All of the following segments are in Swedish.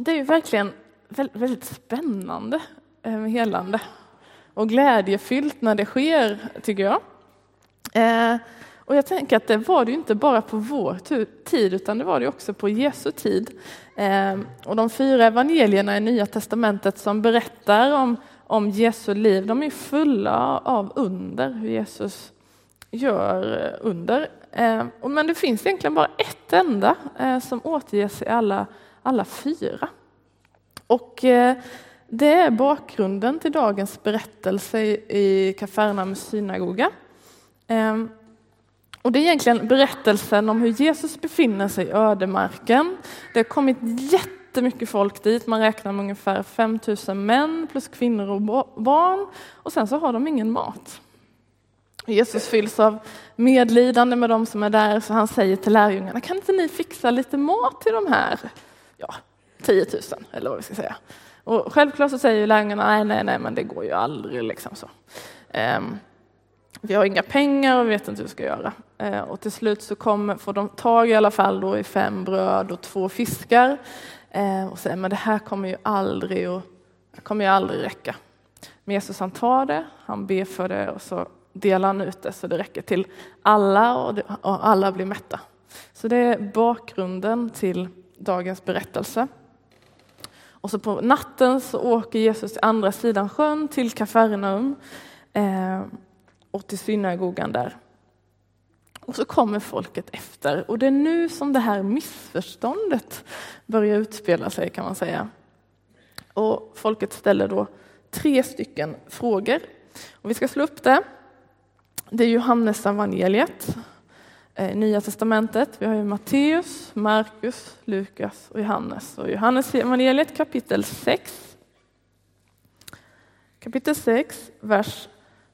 Det är ju verkligen väldigt spännande med helande och glädjefyllt när det sker, tycker jag. Eh, och jag tänker att det var det ju inte bara på vår tid, utan det var det också på Jesu tid. Eh, och de fyra evangelierna i Nya Testamentet som berättar om, om Jesu liv, de är fulla av under, hur Jesus gör under. Men det finns egentligen bara ett enda som återges i alla, alla fyra. Och eh, det är bakgrunden till dagens berättelse i Kafarnaums synagoga. Ehm, och det är egentligen berättelsen om hur Jesus befinner sig i ödemarken. Det har kommit jättemycket folk dit, man räknar med ungefär 5000 män plus kvinnor och barn. Och sen så har de ingen mat. Jesus fylls av medlidande med de som är där, så han säger till lärjungarna, kan inte ni fixa lite mat till de här ja, 10 000, eller vad vi ska säga. Och självklart så säger lärjungarna, nej, nej, nej, men det går ju aldrig. Liksom så. Um, vi har inga pengar och vi vet inte hur vi ska göra. Eh, och till slut så kommer, får de tag i alla fall då i fem bröd och två fiskar ehm, och säger men det här kommer ju aldrig, och, kommer ju aldrig räcka. Men Jesus han tar det, han ber för det och så delar han ut det så det räcker till alla och, det, och alla blir mätta. Så det är bakgrunden till dagens berättelse. Och så på natten så åker Jesus till andra sidan sjön till Kafarnaum. Eh, och till synagogan där. Och så kommer folket efter och det är nu som det här missförståndet börjar utspela sig kan man säga. Och folket ställer då tre stycken frågor. Och vi ska slå upp det. Det är Johannes evangeliet, Eh, Nya testamentet. Vi har ju Matteus, Markus, Lukas och Johannes. Och Johannes evangeliet kapitel 6. Kapitel 6, vers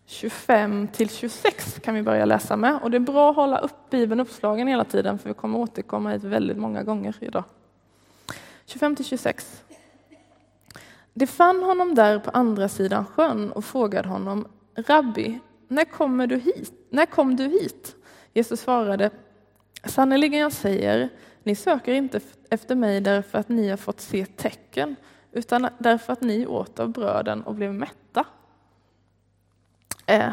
25 till 26 kan vi börja läsa med. Och det är bra att hålla upp Bibeln uppslagen hela tiden för vi kommer återkomma hit väldigt många gånger idag. 25 till 26. De fann honom där på andra sidan sjön och frågade honom Rabbi, när kommer du hit? När kom du hit? Jesus svarade Sannerligen jag säger, ni söker inte efter mig därför att ni har fått se tecken utan därför att ni åt av bröden och blev mätta. Eh,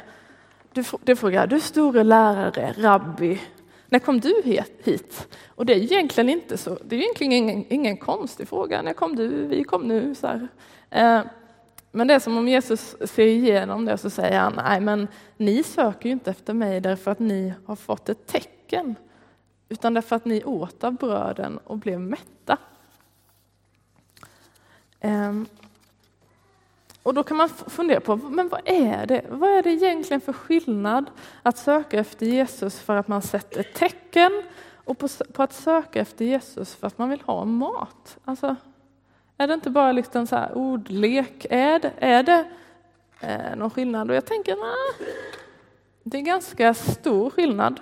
du, du frågar, du store lärare, rabbi, när kom du hit? Och det är egentligen inte så, det är egentligen ingen, ingen konstig fråga. När kom du? Vi kom nu. Så eh, men det är som om Jesus ser igenom det och så säger han, nej men ni söker ju inte efter mig därför att ni har fått ett tecken, utan därför att ni åt av bröden och blev mätta. Ehm, och då kan man fundera på, men vad är det? Vad är det egentligen för skillnad att söka efter Jesus för att man sett ett tecken och på, på att söka efter Jesus för att man vill ha mat? Alltså, är det inte bara liksom så här ordlek? Är det, är det eh, någon skillnad? Och jag tänker, nej, det är ganska stor skillnad.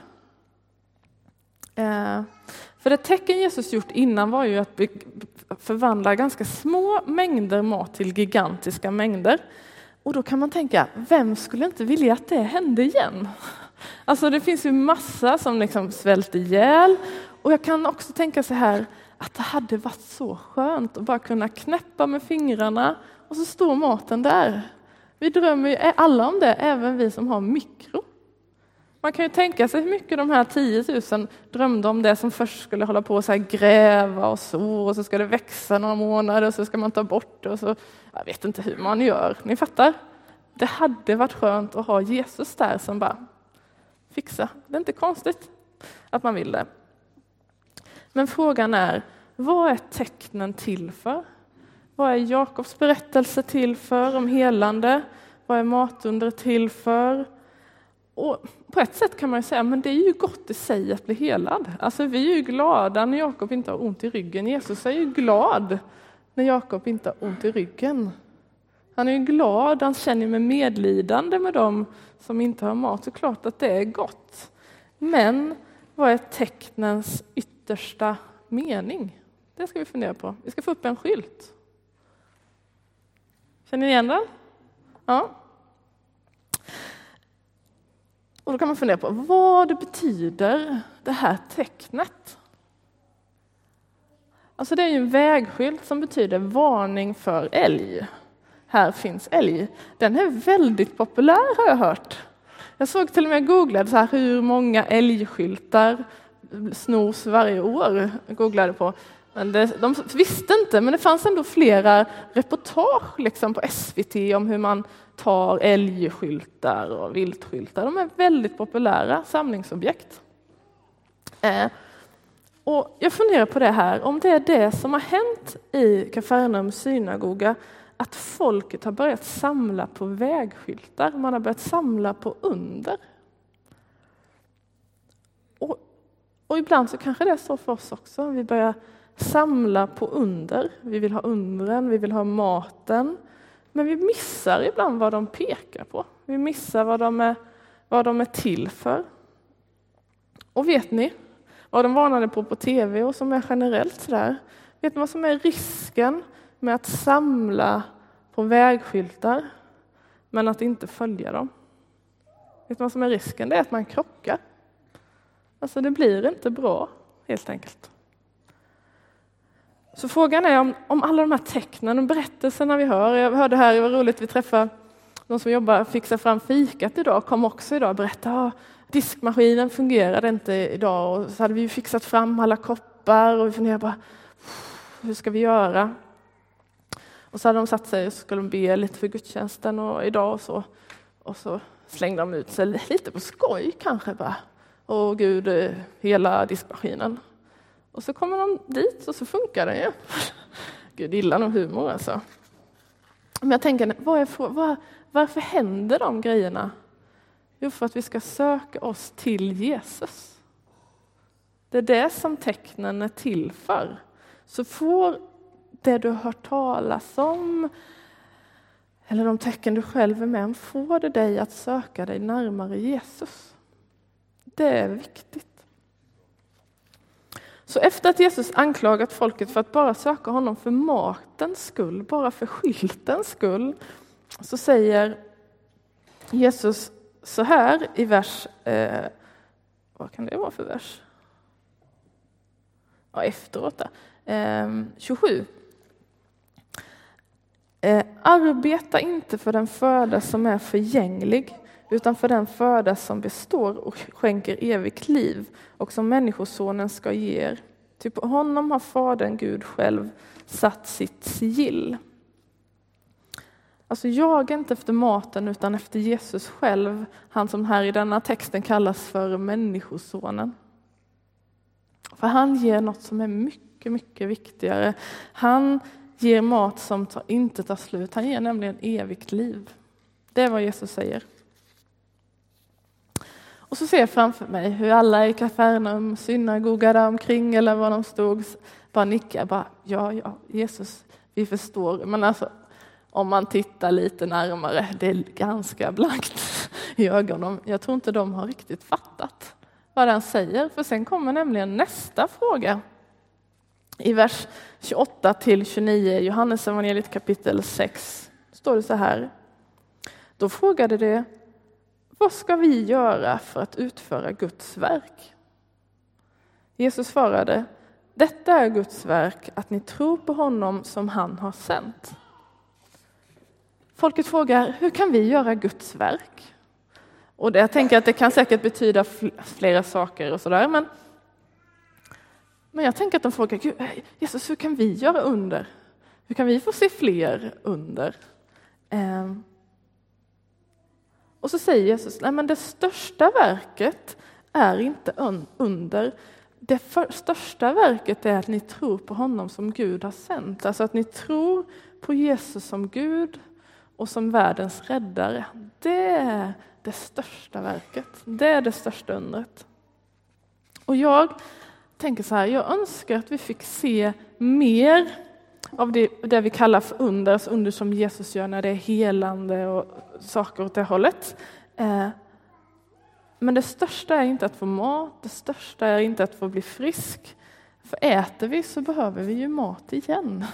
Eh, för det tecken Jesus gjort innan var ju att förvandla ganska små mängder mat till gigantiska mängder. Och då kan man tänka, vem skulle inte vilja att det hände igen? Alltså det finns ju massa som liksom svälter ihjäl och jag kan också tänka så här att det hade varit så skönt att bara kunna knäppa med fingrarna och så står maten där. Vi drömmer ju alla om det, även vi som har mikro. Man kan ju tänka sig hur mycket de här 10 000 drömde om det som först skulle hålla på att gräva och så och så ska det växa några månader och så ska man ta bort det och så. Jag vet inte hur man gör, ni fattar? Det hade varit skönt att ha Jesus där som bara fixa. Det är inte konstigt att man vill det. Men frågan är, vad är tecknen till för? Vad är Jakobs berättelse till för om helande? Vad är matunder till för? Och på ett sätt kan man säga men det är ju gott i sig att bli helad. Alltså, vi är ju glada när Jakob inte har ont i ryggen. Jesus är ju glad när Jakob inte har ont i ryggen. Han är ju glad, han känner med medlidande med dem som inte har mat. Så klart att det är gott. Men vad är tecknens yttersta mening? Det ska vi fundera på. Vi ska få upp en skylt. Känner ni igen den? Ja. Och då kan man fundera på vad betyder, det här tecknet. Alltså det är ju en vägskylt som betyder varning för älg. Här finns älg. Den är väldigt populär har jag hört. Jag såg till och med googlade så här, hur många älgskyltar snors varje år. Googlade på. Men det, de visste inte, men det fanns ändå flera reportage liksom på SVT om hur man tar älgskyltar och viltskyltar. De är väldigt populära samlingsobjekt. Eh, och jag funderar på det här, om det är det som har hänt i Kafarnaums synagoga, att folket har börjat samla på vägskyltar, man har börjat samla på under. Och, och ibland så kanske det är så för oss också, vi börjar samla på under. Vi vill ha undren, vi vill ha maten, men vi missar ibland vad de pekar på. Vi missar vad de är, vad de är till för. Och vet ni, vad de varnade på på tv och som är generellt sådär. Vet ni vad som är risken med att samla på vägskyltar men att inte följa dem? Vet ni vad som är risken? Det är att man krockar. Alltså det blir inte bra helt enkelt. Så frågan är om, om alla de här tecknen och berättelserna vi hör. Jag hörde här, det var roligt, vi träffade de som jobbar fixar fram fikat idag, kom också idag och berättade ah, diskmaskinen fungerade inte idag och så hade vi fixat fram alla koppar och vi funderade bara hur ska vi göra? Och så hade de satt sig och skulle be lite för gudstjänsten och idag och så. Och så slängde de ut sig lite på skoj kanske bara och Gud, eh, hela diskmaskinen. Och så kommer de dit och så funkar den ju. Gud gillar nog humor alltså. Men jag tänker, vad är, vad, varför händer de grejerna? Jo, för att vi ska söka oss till Jesus. Det är det som tecknen är till för. Så får det du har hört talas om eller de tecken du själv är med om, får det dig att söka dig närmare Jesus. Det är viktigt. Så efter att Jesus anklagat folket för att bara söka honom för matens skull, bara för skyltens skull, så säger Jesus så här i vers, eh, vad kan det vara för vers? Ja, efteråt där. Eh, 27. Eh, arbeta inte för den föda som är förgänglig, utan för den föda som består och skänker evigt liv och som Människosonen ska ge er. Ty på honom har Fadern Gud själv satt sitt sigill. Alltså jaga inte efter maten utan efter Jesus själv, han som här i denna texten kallas för Människosonen. För han ger något som är mycket, mycket viktigare. Han ger mat som inte tar slut. Han ger nämligen evigt liv. Det är vad Jesus säger. Och så ser jag framför mig hur alla i Kafarnaum, synagoga där omkring eller var de stod, bara nickar. Bara, ja, ja, Jesus, vi förstår. Men alltså, om man tittar lite närmare, det är ganska blankt i ögonen. Jag tror inte de har riktigt fattat vad han säger, för sen kommer nämligen nästa fråga. I vers 28 till 29, Johannes evangeliet kapitel 6, står det så här. Då frågade det vad ska vi göra för att utföra Guds verk? Jesus svarade, detta är Guds verk, att ni tror på honom som han har sänt. Folket frågar, hur kan vi göra Guds verk? Och det, jag tänker att det kan säkert betyda flera saker och sådär, men, men jag tänker att de frågar, Jesus, hur kan vi göra under? Hur kan vi få se fler under? Ehm, och så säger Jesus, nej men det största verket är inte under. Det för, största verket är att ni tror på honom som Gud har sänt. Alltså att ni tror på Jesus som Gud och som världens räddare. Det är det största verket. Det är det största undret. Och jag tänker så här, jag önskar att vi fick se mer av det, det vi kallar för under, alltså under som Jesus gör när det är helande och saker åt det hållet. Eh, men det största är inte att få mat, det största är inte att få bli frisk. För äter vi så behöver vi ju mat igen.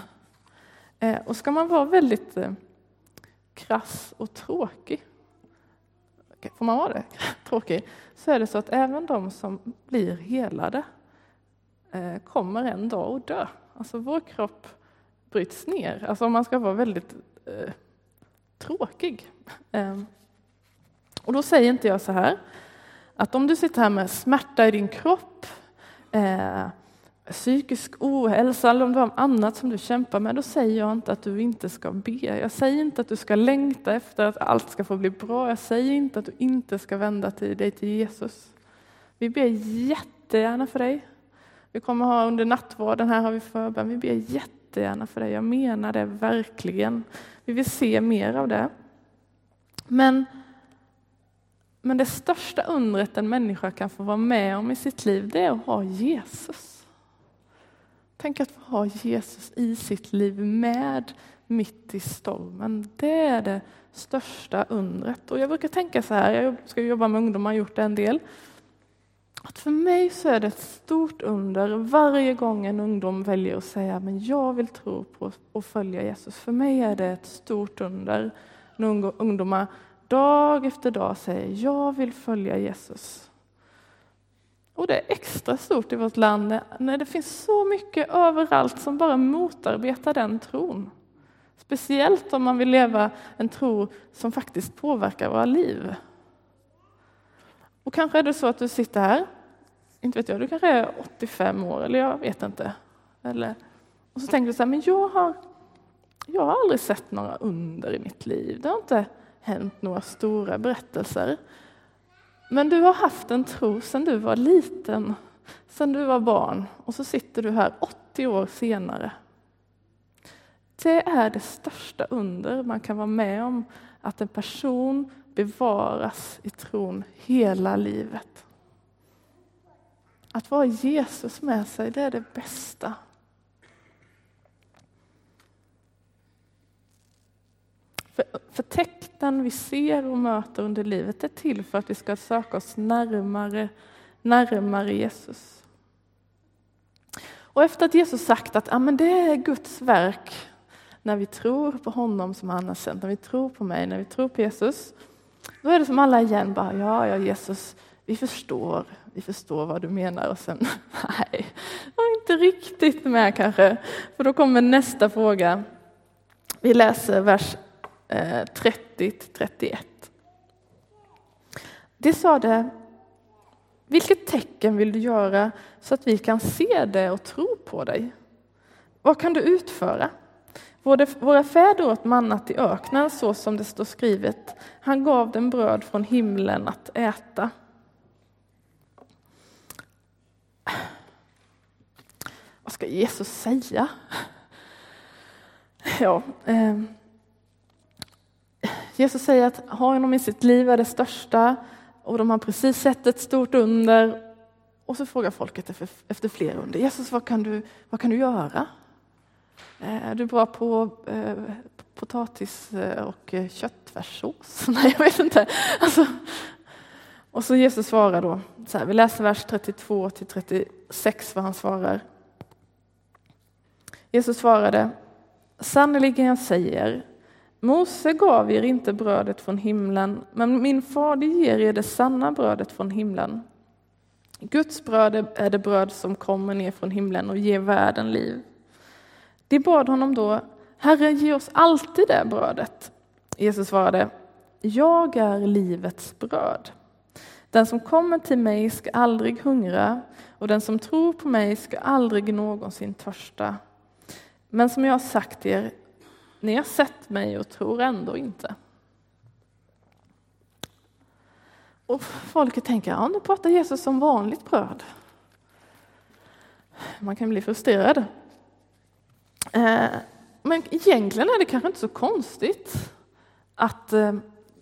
Eh, och ska man vara väldigt eh, krass och tråkig, får man vara det? Tråkig, så är det så att även de som blir helade eh, kommer en dag att dö. Alltså vår kropp bryts ner, alltså om man ska vara väldigt eh, tråkig. Eh, och då säger inte jag så här, att om du sitter här med smärta i din kropp, eh, psykisk ohälsa eller om du har annat som du kämpar med, då säger jag inte att du inte ska be. Jag säger inte att du ska längta efter att allt ska få bli bra. Jag säger inte att du inte ska vända till dig till Jesus. Vi ber jättegärna för dig. Vi kommer ha under nattvarden, här har vi förbön. Vi ber jättegärna för det. Jag menar det verkligen. Vi vill se mer av det. Men, men det största undret en människa kan få vara med om i sitt liv, det är att ha Jesus. Tänk att få ha Jesus i sitt liv med mitt i stormen. Det är det största undret. Och jag brukar tänka så här, jag ska jobba med ungdomar, har gjort det en del. Att för mig så är det ett stort under varje gång en ungdom väljer att säga men jag vill tro på och följa Jesus. För mig är det ett stort under när ungdomar dag efter dag säger jag vill följa Jesus. Och det är extra stort i vårt land när det finns så mycket överallt som bara motarbetar den tron. Speciellt om man vill leva en tro som faktiskt påverkar våra liv. Och kanske är det så att du sitter här, inte vet jag, du kanske är 85 år eller jag vet inte. Eller, och så tänker du så här, men jag har, jag har aldrig sett några under i mitt liv. Det har inte hänt några stora berättelser. Men du har haft en tro sedan du var liten, sedan du var barn och så sitter du här 80 år senare. Det är det största under man kan vara med om, att en person bevaras i tron hela livet. Att vara Jesus med sig, det är det bästa. För, för tecknen vi ser och möter under livet är till för att vi ska söka oss närmare, närmare Jesus. Och efter att Jesus sagt att ah, men det är Guds verk när vi tror på honom som han har sänt, när vi tror på mig, när vi tror på Jesus, då är det som alla igen bara, ja, ja Jesus, vi förstår, vi förstår vad du menar och sen, nej, jag är inte riktigt med kanske. För då kommer nästa fråga. Vi läser vers eh, 30-31. Det sade, vilket tecken vill du göra så att vi kan se det och tro på dig? Vad kan du utföra? Våra fäder åt mannat i öknen så som det står skrivet. Han gav dem bröd från himlen att äta. Vad ska Jesus säga? Ja, eh. Jesus säger att ha honom i sitt liv är det största och de har precis sett ett stort under. Och så frågar folket efter, fler under. Jesus, vad kan du, vad kan du göra? Eh, är du bra på eh, potatis eh, och eh, köttfärssås? Nej, jag vet inte. Alltså, och så Jesus svarar då, så här, vi läser vers 32 till 36 vad han svarar. Jesus svarade, sannerligen jag säger, Mose gav er inte brödet från himlen, men min fader ger er det sanna brödet från himlen. Guds bröd är det bröd som kommer ner från himlen och ger världen liv. De bad honom då, Herre, ge oss alltid det brödet. Jesus svarade, jag är livets bröd. Den som kommer till mig ska aldrig hungra och den som tror på mig ska aldrig någonsin törsta. Men som jag har sagt er, ni har sett mig och tror ändå inte. Och folket tänker, ja nu pratar Jesus om vanligt bröd. Man kan bli frustrerad. Eh, men egentligen är det kanske inte så konstigt att eh,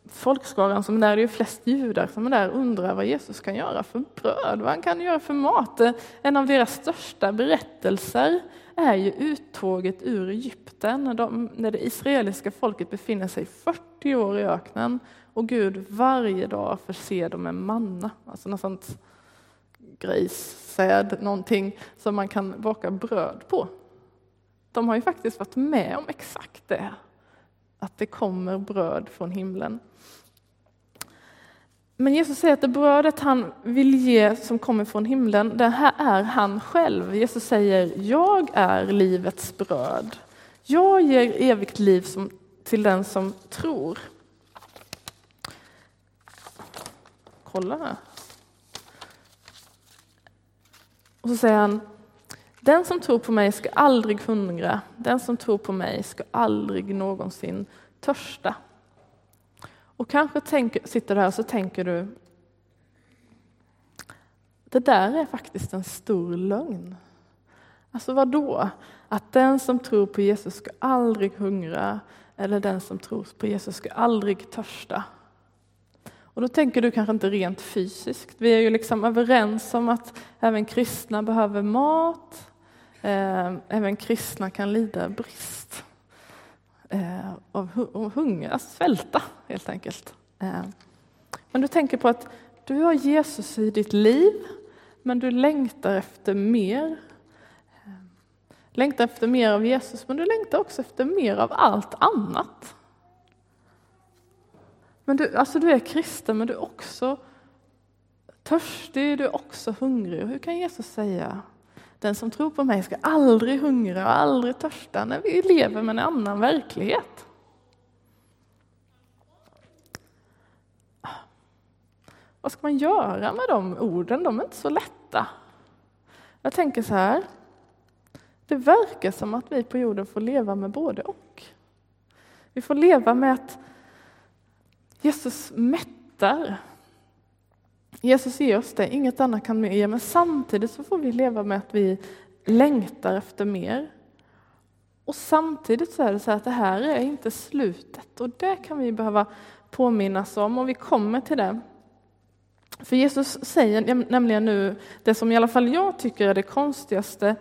folkskaran som är där, det är ju flest judar som är där, undrar vad Jesus kan göra för bröd, vad han kan göra för mat. Eh, en av deras största berättelser är ju uttåget ur Egypten, när, de, när det israeliska folket befinner sig 40 år i öknen och Gud varje dag förser dem med manna, alltså något sånt grissäd, någonting som man kan baka bröd på. De har ju faktiskt varit med om exakt det, att det kommer bröd från himlen. Men Jesus säger att det brödet han vill ge som kommer från himlen, det här är han själv. Jesus säger, jag är livets bröd. Jag ger evigt liv som, till den som tror. Kolla här. Och så säger han, den som tror på mig ska aldrig hungra, den som tror på mig ska aldrig någonsin törsta. Och kanske tänk, sitter du här och så tänker du, det där är faktiskt en stor lögn. Alltså vad då? Att den som tror på Jesus ska aldrig hungra eller den som tror på Jesus ska aldrig törsta. Och då tänker du kanske inte rent fysiskt. Vi är ju liksom överens om att även kristna behöver mat. Eh, även kristna kan lida brist eh, av hunger, att svälta helt enkelt. Eh, men du tänker på att du har Jesus i ditt liv, men du längtar efter mer. Eh, längtar efter mer av Jesus, men du längtar också efter mer av allt annat. Men du, alltså du är kristen, men du är också törstig, du är också hungrig. Hur kan Jesus säga den som tror på mig ska aldrig hungra och aldrig törsta när vi lever med en annan verklighet? Vad ska man göra med de orden? De är inte så lätta. Jag tänker så här. Det verkar som att vi på jorden får leva med både och. Vi får leva med att Jesus mättar. Jesus ger oss det, inget annat kan ge, men samtidigt så får vi leva med att vi längtar efter mer. Och samtidigt så är det så att det här är inte slutet och det kan vi behöva påminnas om och vi kommer till det. För Jesus säger nämligen nu det som i alla fall jag tycker är det konstigaste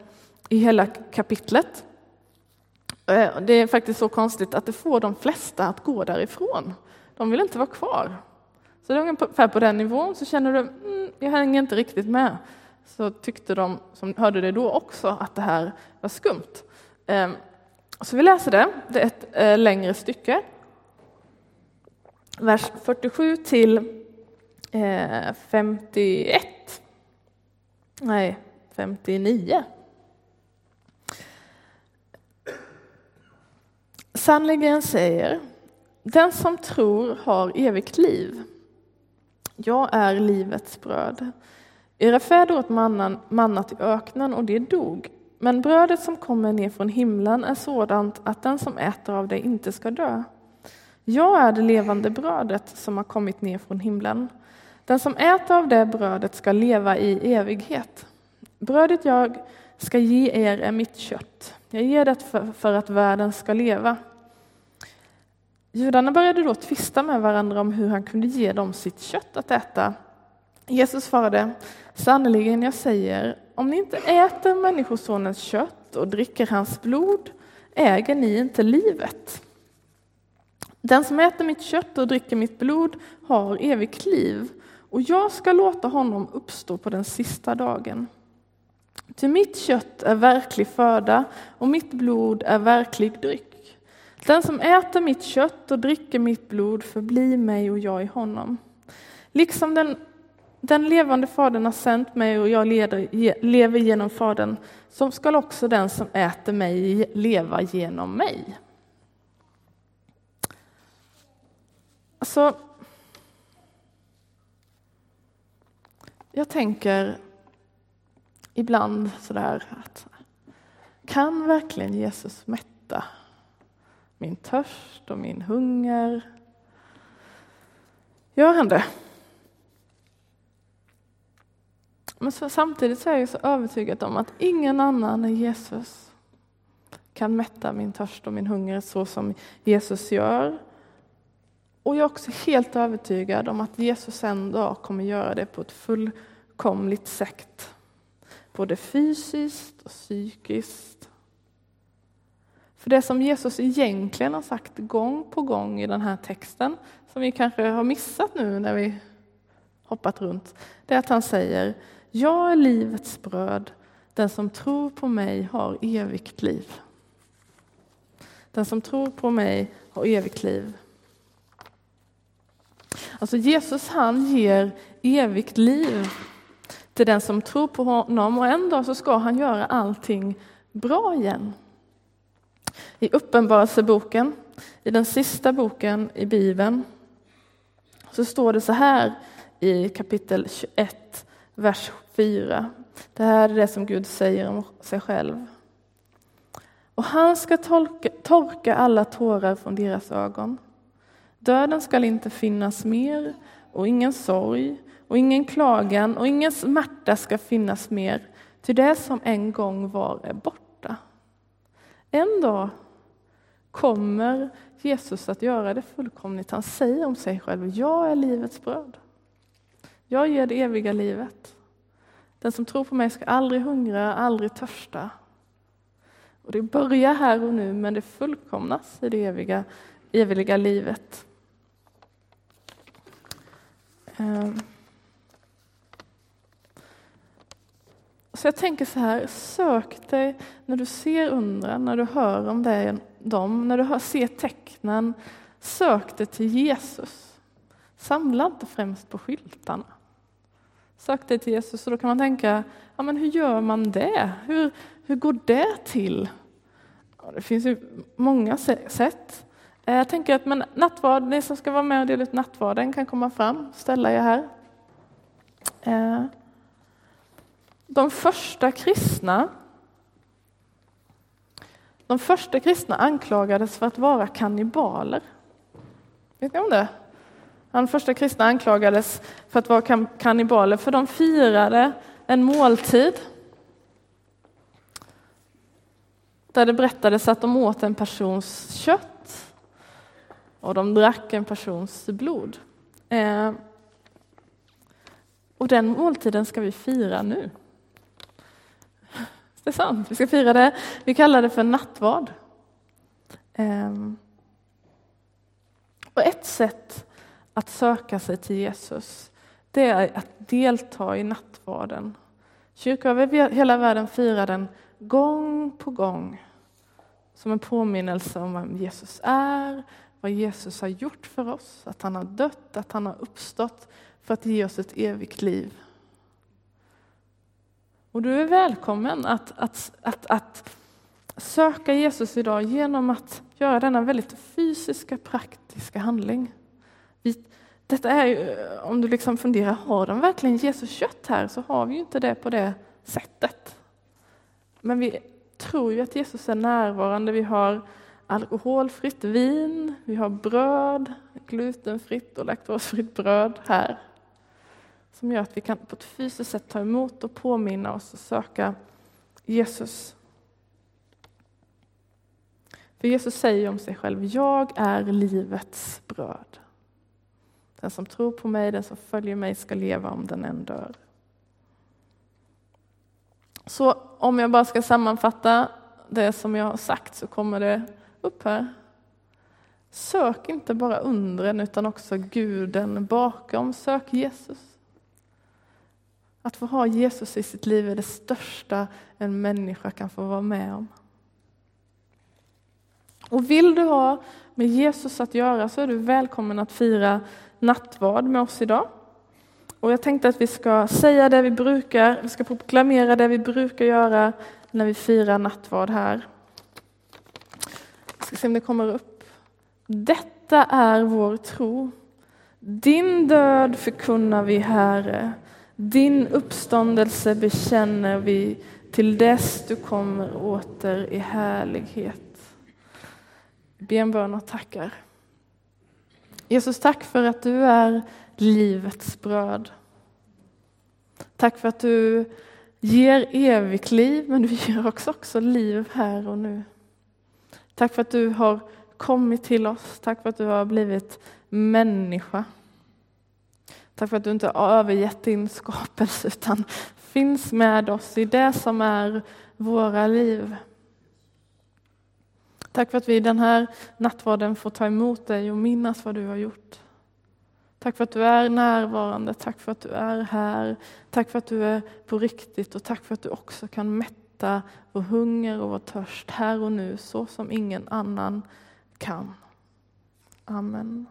i hela kapitlet. Eh, det är faktiskt så konstigt att det får de flesta att gå därifrån. De vill inte vara kvar. Så det är ungefär på den nivån, så känner du, mm, jag hänger inte riktigt med. Så tyckte de som hörde det då också att det här var skumt. Ehm, så vi läser det, det är ett eh, längre stycke. Vers 47 till eh, 51. Nej, 59. Sannerligen säger den som tror har evigt liv. Jag är livets bröd. Era fäder åt mannan, mannat i öknen och det dog. Men brödet som kommer ner från himlen är sådant att den som äter av det inte ska dö. Jag är det levande brödet som har kommit ner från himlen. Den som äter av det brödet ska leva i evighet. Brödet jag ska ge er är mitt kött. Jag ger det för, för att världen ska leva. Judarna började då tvista med varandra om hur han kunde ge dem sitt kött att äta. Jesus svarade, sannerligen jag säger, om ni inte äter Människosonens kött och dricker hans blod äger ni inte livet. Den som äter mitt kött och dricker mitt blod har evigt liv och jag ska låta honom uppstå på den sista dagen. Ty mitt kött är verklig föda och mitt blod är verklig dryck. Den som äter mitt kött och dricker mitt blod förblir mig och jag i honom. Liksom den, den levande Fadern har sänt mig och jag leder, lever genom Fadern, så skall också den som äter mig leva genom mig. Alltså, jag tänker ibland sådär att kan verkligen Jesus mätta min törst och min hunger. Gör han det? Men så, samtidigt så är jag så övertygad om att ingen annan än Jesus kan mätta min törst och min hunger så som Jesus gör. Och jag är också helt övertygad om att Jesus en dag kommer göra det på ett fullkomligt sätt. Både fysiskt och psykiskt för det som Jesus egentligen har sagt gång på gång i den här texten, som vi kanske har missat nu när vi hoppat runt, det är att han säger Jag är livets bröd, den som tror på mig har evigt liv. Den som tror på mig har evigt liv. Alltså Jesus han ger evigt liv till den som tror på honom och en dag så ska han göra allting bra igen. I Uppenbarelseboken, i den sista boken i Bibeln, så står det så här i kapitel 21, vers 4. Det här är det som Gud säger om sig själv. Och han ska torka, torka alla tårar från deras ögon. Döden skall inte finnas mer och ingen sorg och ingen klagan och ingen smärta ska finnas mer, till det som en gång var är borta. En dag kommer Jesus att göra det fullkomligt. Han säger om sig själv, jag är livets bröd. Jag ger det eviga livet. Den som tror på mig ska aldrig hungra, aldrig törsta. Och det börjar här och nu, men det fullkomnas i det eviga, eviga livet. Um. Så jag tänker så här, sök dig när du ser undren, när du hör om det, dem, när du hör, ser tecknen, sök dig till Jesus. Samla inte främst på skyltarna. Sök dig till Jesus och då kan man tänka, ja men hur gör man det? Hur, hur går det till? Ja, det finns ju många sätt. Eh, jag tänker att men nattvard, ni som ska vara med och dela ut nattvarden kan komma fram, ställa er här. Eh, de första kristna de första kristna anklagades för att vara kannibaler. Vet ni om det? De första kristna anklagades för att vara kannibaler för de firade en måltid där det berättades att de åt en persons kött och de drack en persons blod. Eh, och den måltiden ska vi fira nu. Det är sant, vi ska fira det. Vi kallar det för nattvard. Ehm. Och ett sätt att söka sig till Jesus, det är att delta i nattvarden. Kyrkor över hela världen firar den gång på gång som en påminnelse om vem Jesus är, vad Jesus har gjort för oss, att han har dött, att han har uppstått för att ge oss ett evigt liv. Och du är välkommen att, att, att, att söka Jesus idag genom att göra denna väldigt fysiska, praktiska handling. Detta är ju, eh, om du liksom funderar, har de verkligen Jesus kött här? Så har vi ju inte det på det sättet. Men vi tror ju att Jesus är närvarande. Vi har alkoholfritt vin, vi har bröd, glutenfritt och laktosfritt bröd här som gör att vi kan på ett fysiskt sätt ta emot och påminna oss och söka Jesus. För Jesus säger om sig själv, jag är livets bröd. Den som tror på mig, den som följer mig ska leva om den än dör. Så om jag bara ska sammanfatta det som jag har sagt så kommer det upp här. Sök inte bara undren utan också guden bakom. Sök Jesus. Att få ha Jesus i sitt liv är det största en människa kan få vara med om. Och vill du ha med Jesus att göra så är du välkommen att fira nattvard med oss idag. Och jag tänkte att vi ska säga det vi brukar, vi ska proklamera det vi brukar göra när vi firar nattvard här. Jag ska se om det kommer upp. Detta är vår tro. Din död förkunnar vi, Herre. Din uppståndelse bekänner vi till dess du kommer åter i härlighet. Ben bön och tackar. Jesus, tack för att du är livets bröd. Tack för att du ger evigt liv, men du ger också, också liv här och nu. Tack för att du har kommit till oss. Tack för att du har blivit människa. Tack för att du inte har övergett din skapelse utan finns med oss i det som är våra liv. Tack för att vi i den här nattvarden får ta emot dig och minnas vad du har gjort. Tack för att du är närvarande, tack för att du är här. Tack för att du är på riktigt och tack för att du också kan mätta vår hunger och vår törst här och nu så som ingen annan kan. Amen.